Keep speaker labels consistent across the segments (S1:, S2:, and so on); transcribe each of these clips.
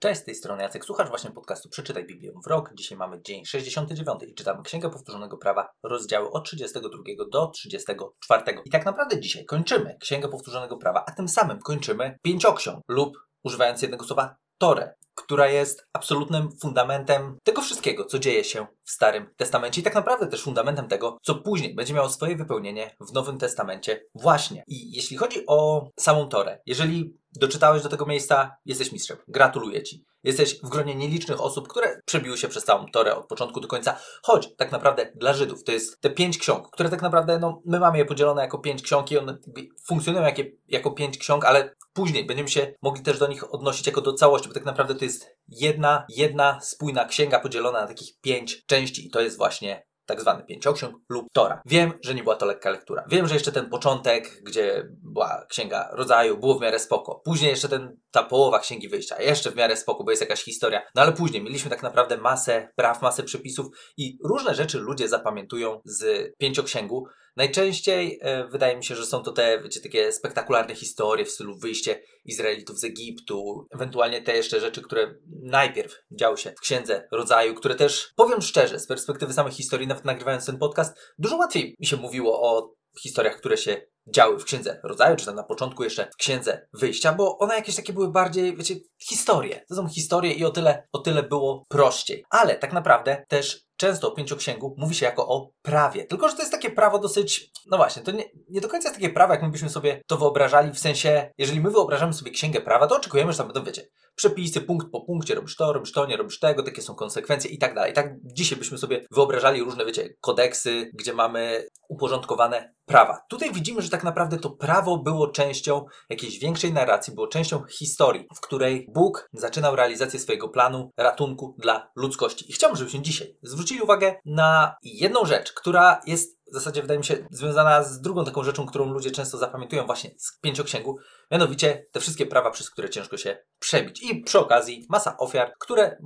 S1: Cześć, z tej strony Jacek. Słuchasz właśnie podcastu Przeczytaj Biblię w rok. Dzisiaj mamy dzień 69 i czytamy Księgę Powtórzonego Prawa, rozdziały od 32 do 34. I tak naprawdę dzisiaj kończymy Księgę Powtórzonego Prawa, a tym samym kończymy pięcioksiąg lub używając jednego słowa Torę, która jest absolutnym fundamentem tego wszystkiego, co dzieje się w Starym Testamencie i tak naprawdę też fundamentem tego, co później będzie miało swoje wypełnienie w Nowym Testamencie właśnie. I jeśli chodzi o samą Torę, jeżeli doczytałeś do tego miejsca, jesteś mistrzem. Gratuluję Ci. Jesteś w gronie nielicznych osób, które przebiły się przez całą Torę od początku do końca, choć tak naprawdę dla Żydów to jest te pięć ksiąg, które tak naprawdę, no, my mamy je podzielone jako pięć ksiąg i one funkcjonują jako, jako pięć ksiąg, ale później będziemy się mogli też do nich odnosić jako do całości, bo tak naprawdę to jest jedna, jedna spójna księga podzielona na takich pięć części i to jest właśnie tak zwany pięcioksiąg lub Tora. Wiem, że nie była to lekka lektura. Wiem, że jeszcze ten początek, gdzie była księga rodzaju, było w miarę spoko. Później jeszcze ten, ta połowa księgi wyjścia, jeszcze w miarę spoko, bo jest jakaś historia. No ale później mieliśmy tak naprawdę masę praw, masę przepisów i różne rzeczy ludzie zapamiętują z pięcioksięgu. Najczęściej e, wydaje mi się, że są to te, wiecie, takie spektakularne historie w stylu wyjście Izraelitów z Egiptu, ewentualnie te jeszcze rzeczy, które najpierw działy się w księdze rodzaju, które też, powiem szczerze, z perspektywy samej historii, nawet nagrywając ten podcast, dużo łatwiej mi się mówiło o historiach, które się działy w księdze rodzaju, czy tam na początku jeszcze w księdze wyjścia, bo one jakieś takie były bardziej, wiecie, historie. To są historie i o tyle, o tyle było prościej. Ale tak naprawdę też często o pięcioksięgu mówi się jako o prawie. Tylko, że to jest takie prawo dosyć, no właśnie, to nie, nie do końca jest takie prawo, jak my byśmy sobie to wyobrażali, w sensie, jeżeli my wyobrażamy sobie księgę prawa, to oczekujemy, że tam będą, wiecie, przepisy, punkt po punkcie, robisz to, robisz to, nie robisz tego, takie są konsekwencje i tak dalej. Tak dzisiaj byśmy sobie wyobrażali różne, wiecie, kodeksy, gdzie mamy uporządkowane prawa. Tutaj widzimy, że tak naprawdę to prawo było częścią jakiejś większej narracji, było częścią historii, w której Bóg zaczynał realizację swojego planu ratunku dla ludzkości. I chciałbym, żebyśmy dzisiaj zwrócili uwagę na jedną rzecz, która jest w zasadzie wydaje mi się związana z drugą taką rzeczą, którą ludzie często zapamiętują właśnie z pięcioksięgu, mianowicie te wszystkie prawa, przez które ciężko się przebić. I przy okazji masa ofiar, które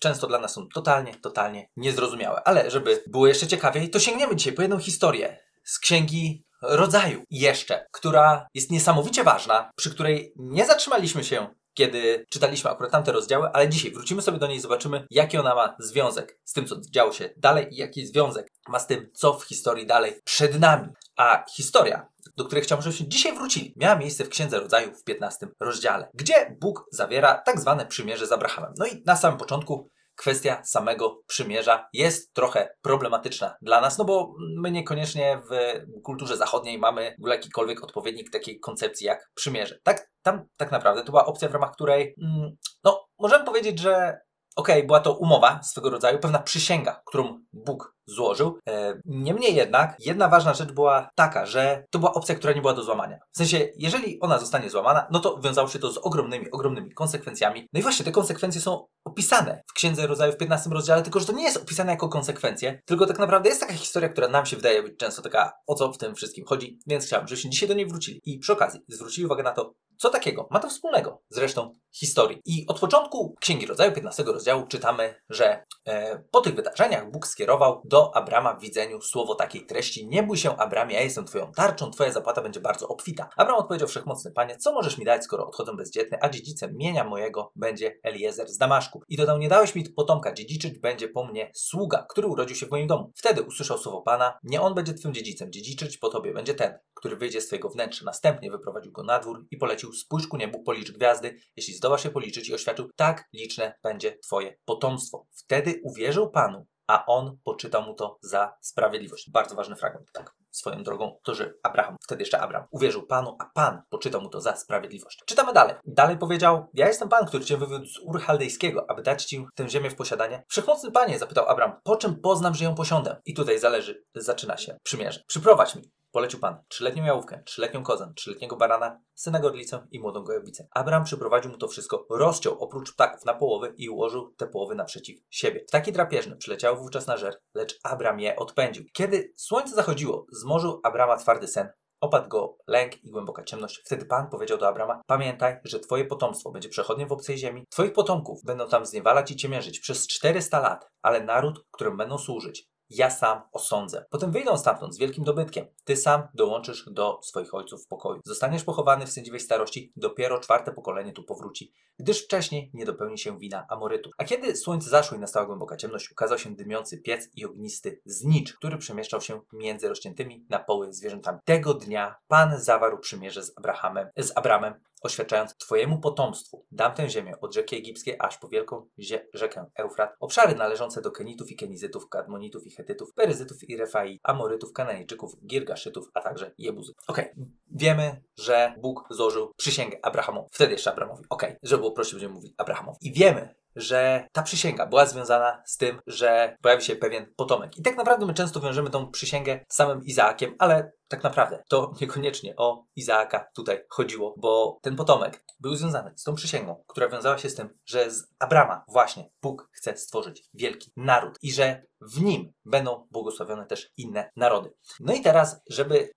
S1: często dla nas są totalnie, totalnie niezrozumiałe. Ale żeby było jeszcze ciekawiej, to sięgniemy dzisiaj po jedną historię z księgi rodzaju jeszcze, która jest niesamowicie ważna, przy której nie zatrzymaliśmy się kiedy czytaliśmy akurat tamte rozdziały, ale dzisiaj wrócimy sobie do niej i zobaczymy, jaki ona ma związek z tym, co działo się dalej i jaki związek ma z tym, co w historii dalej przed nami. A historia, do której chciałbym, żebyśmy dzisiaj wrócili, miała miejsce w Księdze Rodzaju w 15 rozdziale, gdzie Bóg zawiera tak zwane przymierze z Abrahamem. No i na samym początku kwestia samego przymierza jest trochę problematyczna dla nas, no bo my niekoniecznie w kulturze zachodniej mamy jakikolwiek odpowiednik takiej koncepcji jak przymierze. Tak, tam tak naprawdę to była opcja, w ramach której, mm, no, możemy powiedzieć, że okej, okay, była to umowa swego rodzaju, pewna przysięga, którą Bóg złożył. E, niemniej jednak, jedna ważna rzecz była taka, że to była opcja, która nie była do złamania. W sensie, jeżeli ona zostanie złamana, no to wiązało się to z ogromnymi, ogromnymi konsekwencjami. No i właśnie te konsekwencje są opisane w Księdze Rodzaju w 15 rozdziale, tylko że to nie jest opisane jako konsekwencje, tylko tak naprawdę jest taka historia, która nam się wydaje być często taka, o co w tym wszystkim chodzi, więc chciałbym, żebyśmy dzisiaj do niej wrócili i przy okazji zwrócili uwagę na to, co takiego ma to wspólnego z resztą historii. I od początku Księgi Rodzaju 15 rozdziału czytamy, że e, po tych wydarzeniach Bóg skierował do Abrama w widzeniu słowo takiej treści: Nie bój się, Abramie, ja jestem Twoją tarczą, Twoja zapłata będzie bardzo obfita. Abram odpowiedział: Wszechmocny Panie, co możesz mi dać, skoro odchodzę bezdzietny, a dziedzicem mienia mojego będzie Eliezer z Damaszku. I dodał: Nie dałeś mi potomka, dziedziczyć będzie po mnie sługa, który urodził się w moim domu. Wtedy usłyszał słowo Pana: Nie on będzie Twym dziedzicem, dziedziczyć po Tobie będzie ten, który wyjdzie z Twojego wnętrza. Następnie wyprowadził go na dwór i polecił: Spójrz ku niebu, policz gwiazdy. Jeśli zdołasz się policzyć i oświadczył, tak liczne będzie Twoje potomstwo. Wtedy uwierzył Panu, a on poczytał mu to za sprawiedliwość. Bardzo ważny fragment, tak. Swoją drogą, to, że Abraham, wtedy jeszcze Abraham, uwierzył Panu, a Pan poczytał mu to za sprawiedliwość. Czytamy dalej. Dalej powiedział, ja jestem Pan, który Cię wywiódł z Ur Chaldejskiego, aby dać Ci tę ziemię w posiadanie. Wszechmocny Panie, zapytał Abraham, po czym poznam, że ją posiądę? I tutaj zależy, zaczyna się przymierze. Przyprowadź mi Polecił Pan trzyletnią jałówkę, trzyletnią kozę, trzyletniego barana, syna godlicę i młodą gojowicę. Abraham przyprowadził mu to wszystko, rozciął oprócz ptaków na połowy i ułożył te połowy naprzeciw siebie. Ptaki drapieżne przyleciały wówczas na żer, lecz Abram je odpędził. Kiedy słońce zachodziło, zmorzył Abrama twardy sen. Opadł go lęk i głęboka ciemność. Wtedy Pan powiedział do Abrama: Pamiętaj, że Twoje potomstwo będzie przechodniem w obcej ziemi. Twoich potomków będą tam zniewalać i ciemiężyć przez 400 lat, ale naród, którym będą służyć, ja sam osądzę. Potem wyjdą stamtąd z wielkim dobytkiem. Ty sam dołączysz do swoich ojców w pokoju. Zostaniesz pochowany w sędziwej starości, dopiero czwarte pokolenie tu powróci, gdyż wcześniej nie dopełni się wina Amorytu. A kiedy słońce zaszło i nastała głęboka ciemność, ukazał się dymiący piec i ognisty znicz, który przemieszczał się między rozciętymi na poły zwierzętami. Tego dnia Pan zawarł przymierze z Abrahamem, z Abramem, oświadczając Twojemu potomstwu dam tę ziemię od rzeki egipskiej aż po wielką rzekę Eufrat, obszary należące do Kenitów i Kenizytów, Kadmonitów i Hetytów, Peryzytów i Refai, Amorytów, Kananejczyków, Girgaszytów, a także Jebuzytów. Okej, okay. wiemy, że Bóg złożył przysięgę Abrahamowi, wtedy jeszcze Abrahamowi, okej, okay. żeby było prościej będziemy mówić Abrahamowi. I wiemy, że ta przysięga była związana z tym, że pojawi się pewien potomek. I tak naprawdę my często wiążemy tą przysięgę z samym Izaakiem, ale tak naprawdę to niekoniecznie o Izaaka tutaj chodziło, bo ten potomek był związany z tą przysięgą, która wiązała się z tym, że z Abrama właśnie Bóg chce stworzyć wielki naród i że w nim będą błogosławione też inne narody. No i teraz, żeby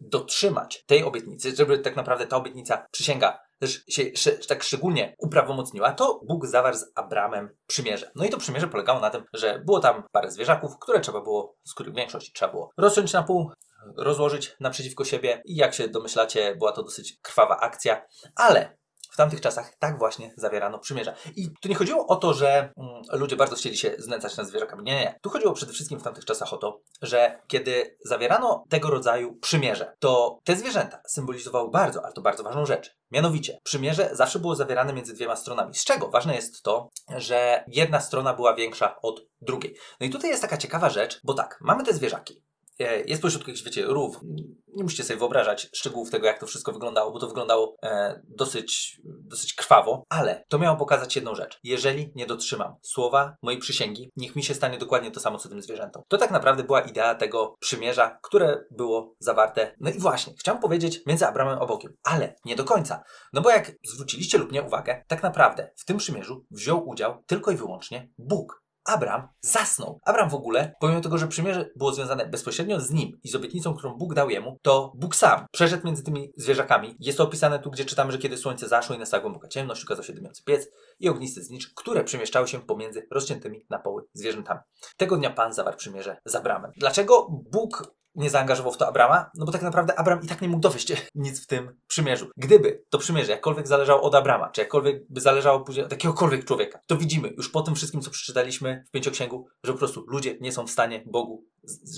S1: dotrzymać tej obietnicy, żeby tak naprawdę ta obietnica, przysięga też się tak szczególnie uprawomocniła, to Bóg zawarł z Abramem przymierze. No i to przymierze polegało na tym, że było tam parę zwierzaków, które trzeba było, z których większość trzeba było rozciąć na pół, rozłożyć naprzeciwko siebie i jak się domyślacie, była to dosyć krwawa akcja, ale w tamtych czasach tak właśnie zawierano przymierza. I tu nie chodziło o to, że mm, ludzie bardzo chcieli się znęcać nad zwierzakami. Nie, nie. Tu chodziło przede wszystkim w tamtych czasach o to, że kiedy zawierano tego rodzaju przymierze, to te zwierzęta symbolizowały bardzo, ale to bardzo ważną rzecz. Mianowicie, przymierze zawsze było zawierane między dwiema stronami. Z czego ważne jest to, że jedna strona była większa od drugiej. No i tutaj jest taka ciekawa rzecz, bo tak, mamy te zwierzaki. E, jest pośród jakichś, wiecie, rów. Nie musicie sobie wyobrażać szczegółów tego, jak to wszystko wyglądało, bo to wyglądało e, dosyć, dosyć krwawo, ale to miało pokazać jedną rzecz. Jeżeli nie dotrzymam słowa mojej przysięgi, niech mi się stanie dokładnie to samo, co tym zwierzętom. To tak naprawdę była idea tego przymierza, które było zawarte. No i właśnie, chciałem powiedzieć między Abramem a Bogiem, ale nie do końca. No bo jak zwróciliście lub nie uwagę, tak naprawdę w tym przymierzu wziął udział tylko i wyłącznie Bóg. Abram zasnął. Abram w ogóle, pomimo tego, że przymierze było związane bezpośrednio z nim i z obietnicą, którą Bóg dał jemu, to Bóg sam przeszedł między tymi zwierzakami. Jest to opisane tu, gdzie czytamy, że kiedy słońce zaszło i nastała głęboka ciemność, ukazał się dymiący piec i ognisty znicz, które przemieszczały się pomiędzy rozciętymi na poły zwierzętami. Tego dnia Pan zawarł przymierze z Abramem. Dlaczego Bóg nie zaangażował w to Abrama, no bo tak naprawdę Abram i tak nie mógł dowieść nic w tym przymierzu. Gdyby to przymierze jakkolwiek zależało od Abrama, czy jakkolwiek by zależało później od jakiegokolwiek człowieka, to widzimy już po tym wszystkim, co przeczytaliśmy w pięcioksięgu, że po prostu ludzie nie są w stanie Bogu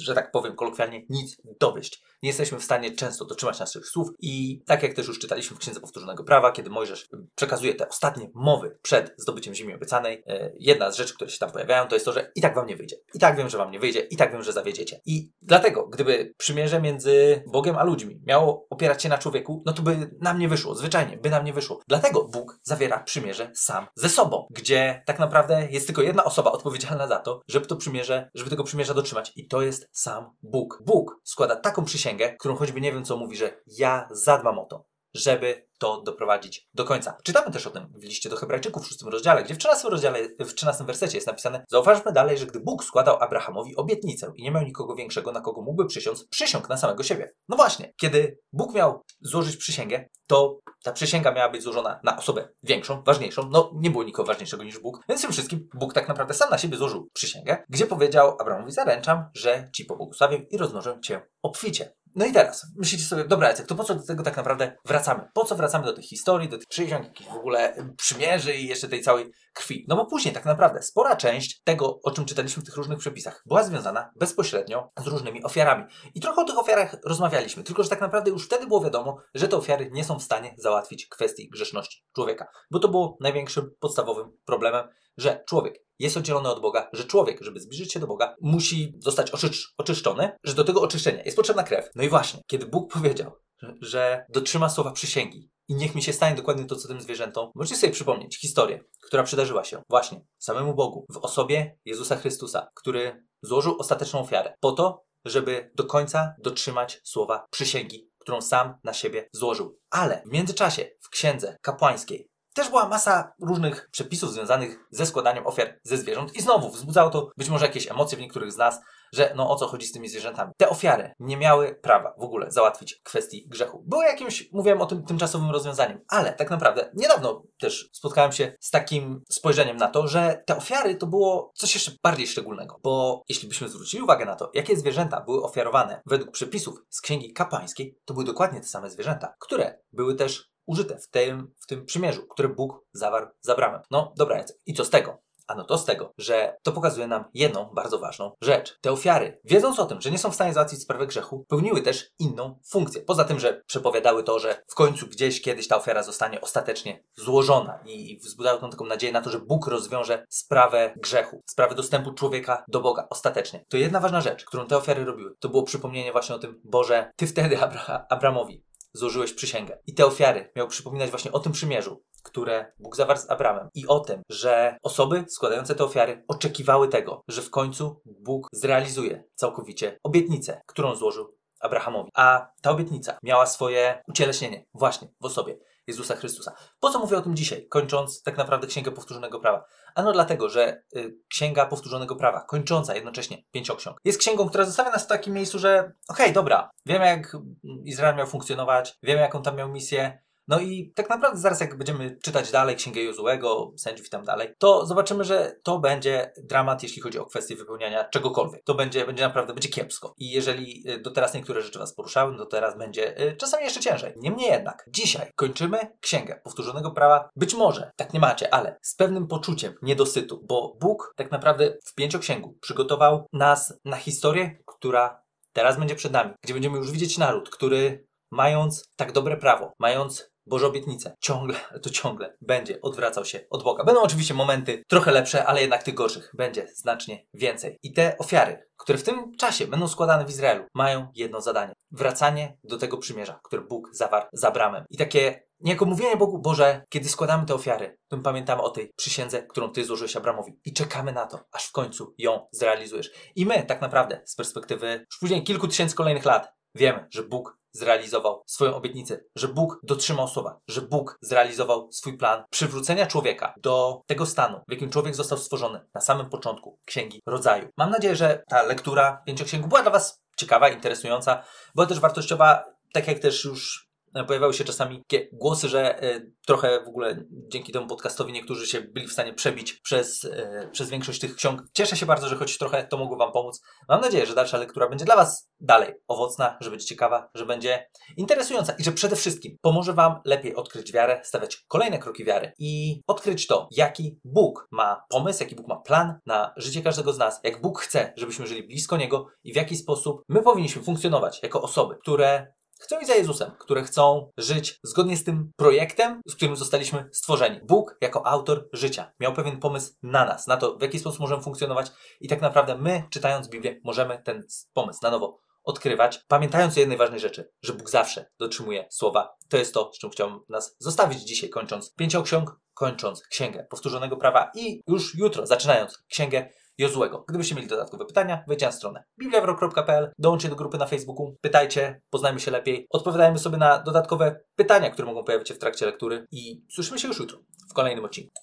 S1: że tak powiem kolokwialnie, nic dowieść. Nie jesteśmy w stanie często dotrzymać naszych słów i tak jak też już czytaliśmy w Księdze Powtórzonego Prawa, kiedy Mojżesz przekazuje te ostatnie mowy przed zdobyciem ziemi obiecanej, e, jedna z rzeczy, które się tam pojawiają, to jest to, że i tak wam nie wyjdzie. I tak wiem, że wam nie wyjdzie, i tak wiem, że zawiedziecie. I dlatego, gdyby przymierze między Bogiem a ludźmi miało opierać się na człowieku, no to by nam nie wyszło, zwyczajnie, by nam nie wyszło. Dlatego Bóg zawiera przymierze sam ze sobą, gdzie tak naprawdę jest tylko jedna osoba odpowiedzialna za to, żeby to przymierze, żeby tego przymierza dotrzymać. I to to jest sam Bóg. Bóg składa taką przysięgę, którą choćby nie wiem co mówi, że ja zadbam o to, żeby to doprowadzić do końca. Czytamy też o tym w liście do Hebrajczyków w szóstym rozdziale, gdzie w 13 rozdziale, w 13 wersecie jest napisane: Zauważmy dalej, że gdy Bóg składał Abrahamowi obietnicę i nie miał nikogo większego, na kogo mógłby przysiąc, przysiągł na samego siebie. No właśnie, kiedy Bóg miał złożyć przysięgę, to ta przysięga miała być złożona na osobę większą, ważniejszą. No, nie było nikogo ważniejszego niż Bóg. Więc tym wszystkim Bóg tak naprawdę sam na siebie złożył przysięgę, gdzie powiedział Abrahamowi: Zaręczam, że ci pobłogosławię i rozmnożę cię obficie. No i teraz myślicie sobie, dobra, Jacek, to po co do tego tak naprawdę wracamy? Po co wracamy do tych historii, do tych przysiąg, jakichś w ogóle przymierzy i jeszcze tej całej krwi? No bo później tak naprawdę spora część tego, o czym czytaliśmy w tych różnych przepisach, była związana bezpośrednio z różnymi ofiarami. I trochę o tych ofiarach rozmawialiśmy, tylko że tak naprawdę już wtedy było wiadomo, że te ofiary nie są w stanie załatwić kwestii grzeszności człowieka, bo to było największym podstawowym problemem, że człowiek jest oddzielony od Boga, że człowiek, żeby zbliżyć się do Boga, musi zostać oczysz oczyszczony, że do tego oczyszczenia jest potrzebna krew. No i właśnie, kiedy Bóg powiedział, że, dotrzyma słowa przysięgi i niech mi się stanie dokładnie to, co tym zwierzętom, możecie sobie przypomnieć historię, która przydarzyła się właśnie samemu Bogu w osobie Jezusa Chrystusa, który złożył ostateczną ofiarę po to, żeby do końca dotrzymać słowa przysięgi, którą sam na siebie złożył. Ale w międzyczasie w księdze kapłańskiej też była masa różnych przepisów związanych ze składaniem ofiar ze zwierząt i znowu wzbudzało to być może jakieś emocje w niektórych z nas, że no o co chodzi z tymi zwierzętami. Te ofiary nie miały prawa w ogóle załatwić kwestii grzechu. Były jakimś, mówiłem o tym tymczasowym rozwiązaniem, ale tak naprawdę niedawno też spotkałem się z takim spojrzeniem na to, że te ofiary to było coś jeszcze bardziej szczególnego, bo jeśli byśmy zwrócili uwagę na to, jakie zwierzęta były ofiarowane według przepisów z Księgi Kapłańskiej, to były dokładnie te same zwierzęta, które były też użyte w tym, w tym przymierzu, które Bóg zawarł z Abramem. No dobra, i co z tego? Ano to z tego, że to pokazuje nam jedną bardzo ważną rzecz. Te ofiary, wiedząc o tym, że nie są w stanie załatwić sprawy grzechu, pełniły też inną funkcję. Poza tym, że przepowiadały to, że w końcu gdzieś kiedyś ta ofiara zostanie ostatecznie złożona i wzbudzały tą taką nadzieję na to, że Bóg rozwiąże sprawę grzechu, sprawę dostępu człowieka do Boga ostatecznie. To jedna ważna rzecz, którą te ofiary robiły, to było przypomnienie właśnie o tym, Boże, Ty wtedy Abra Abramowi złożyłeś przysięgę. I te ofiary miały przypominać właśnie o tym przymierzu, które Bóg zawarł z Abramem i o tym, że osoby składające te ofiary oczekiwały tego, że w końcu Bóg zrealizuje całkowicie obietnicę, którą złożył Abrahamowi. A ta obietnica miała swoje ucieleśnienie właśnie w osobie Jezusa Chrystusa. Po co mówię o tym dzisiaj, kończąc tak naprawdę Księgę Powtórzonego Prawa? Ano dlatego, że y, Księga Powtórzonego Prawa, kończąca jednocześnie pięcioksiąg, jest księgą, która zostawia nas w takim miejscu, że okej, okay, dobra, wiemy jak Izrael miał funkcjonować, wiemy jaką tam miał misję, no i tak naprawdę zaraz jak będziemy czytać dalej Księgę Jozułego, sędziów i tam dalej, to zobaczymy, że to będzie dramat, jeśli chodzi o kwestię wypełniania czegokolwiek. To będzie, będzie naprawdę, będzie kiepsko. I jeżeli y, do teraz niektóre rzeczy Was poruszały, no to teraz będzie y, czasami jeszcze ciężej. Niemniej jednak, dzisiaj kończymy Księgę Powtórzonego Prawa, być może, tak nie macie, ale z pewnym poczuciem niedosytu, bo Bóg tak naprawdę w pięcioksięgu przygotował nas na historię, która teraz będzie przed nami, gdzie będziemy już widzieć naród, który mając tak dobre prawo, mając Boże obietnice, ciągle, to ciągle będzie odwracał się od Boga. Będą oczywiście momenty trochę lepsze, ale jednak tych gorszych będzie znacznie więcej. I te ofiary, które w tym czasie będą składane w Izraelu, mają jedno zadanie. Wracanie do tego przymierza, które Bóg zawarł z Abramem. I takie niejako mówienie Bogu, Boże, kiedy składamy te ofiary, to pamiętamy o tej przysiędze, którą Ty złożyłeś Abramowi i czekamy na to, aż w końcu ją zrealizujesz. I my tak naprawdę z perspektywy już później kilku tysięcy kolejnych lat wiemy, że Bóg zrealizował swoją obietnicę, że Bóg dotrzymał słowa, że Bóg zrealizował swój plan przywrócenia człowieka do tego stanu, w jakim człowiek został stworzony na samym początku Księgi Rodzaju. Mam nadzieję, że ta lektura pięcioksięgu była dla Was ciekawa, interesująca, była też wartościowa, tak jak też już pojawiały się czasami takie głosy, że e, trochę w ogóle dzięki temu podcastowi niektórzy się byli w stanie przebić przez, e, przez większość tych ksiąg. Cieszę się bardzo, że choć trochę to mogło Wam pomóc. Mam nadzieję, że dalsza lektura będzie dla Was dalej owocna, że będzie ciekawa, że będzie interesująca i że przede wszystkim pomoże Wam lepiej odkryć wiarę, stawiać kolejne kroki wiary i odkryć to, jaki Bóg ma pomysł, jaki Bóg ma plan na życie każdego z nas, jak Bóg chce, żebyśmy żyli blisko Niego i w jaki sposób my powinniśmy funkcjonować jako osoby, które chcą iść za Jezusem, które chcą żyć zgodnie z tym projektem, z którym zostaliśmy stworzeni. Bóg, jako autor życia, miał pewien pomysł na nas, na to, w jaki sposób możemy funkcjonować, i tak naprawdę my, czytając Biblię, możemy ten pomysł na nowo odkrywać, pamiętając o jednej ważnej rzeczy, że Bóg zawsze dotrzymuje słowa. To jest to, z czym chciałbym nas zostawić dzisiaj, kończąc pięcioksiąg, kończąc księgę powtórzonego prawa i już jutro, zaczynając księgę Jozłego. Gdybyście mieli dodatkowe pytania, wejdźcie na stronę bibliawrok.pl, dołączcie do grupy na Facebooku, pytajcie, poznajmy się lepiej, odpowiadajmy sobie na dodatkowe pytania, które mogą pojawić się w trakcie lektury i słyszymy się już jutro w kolejnym odcinku.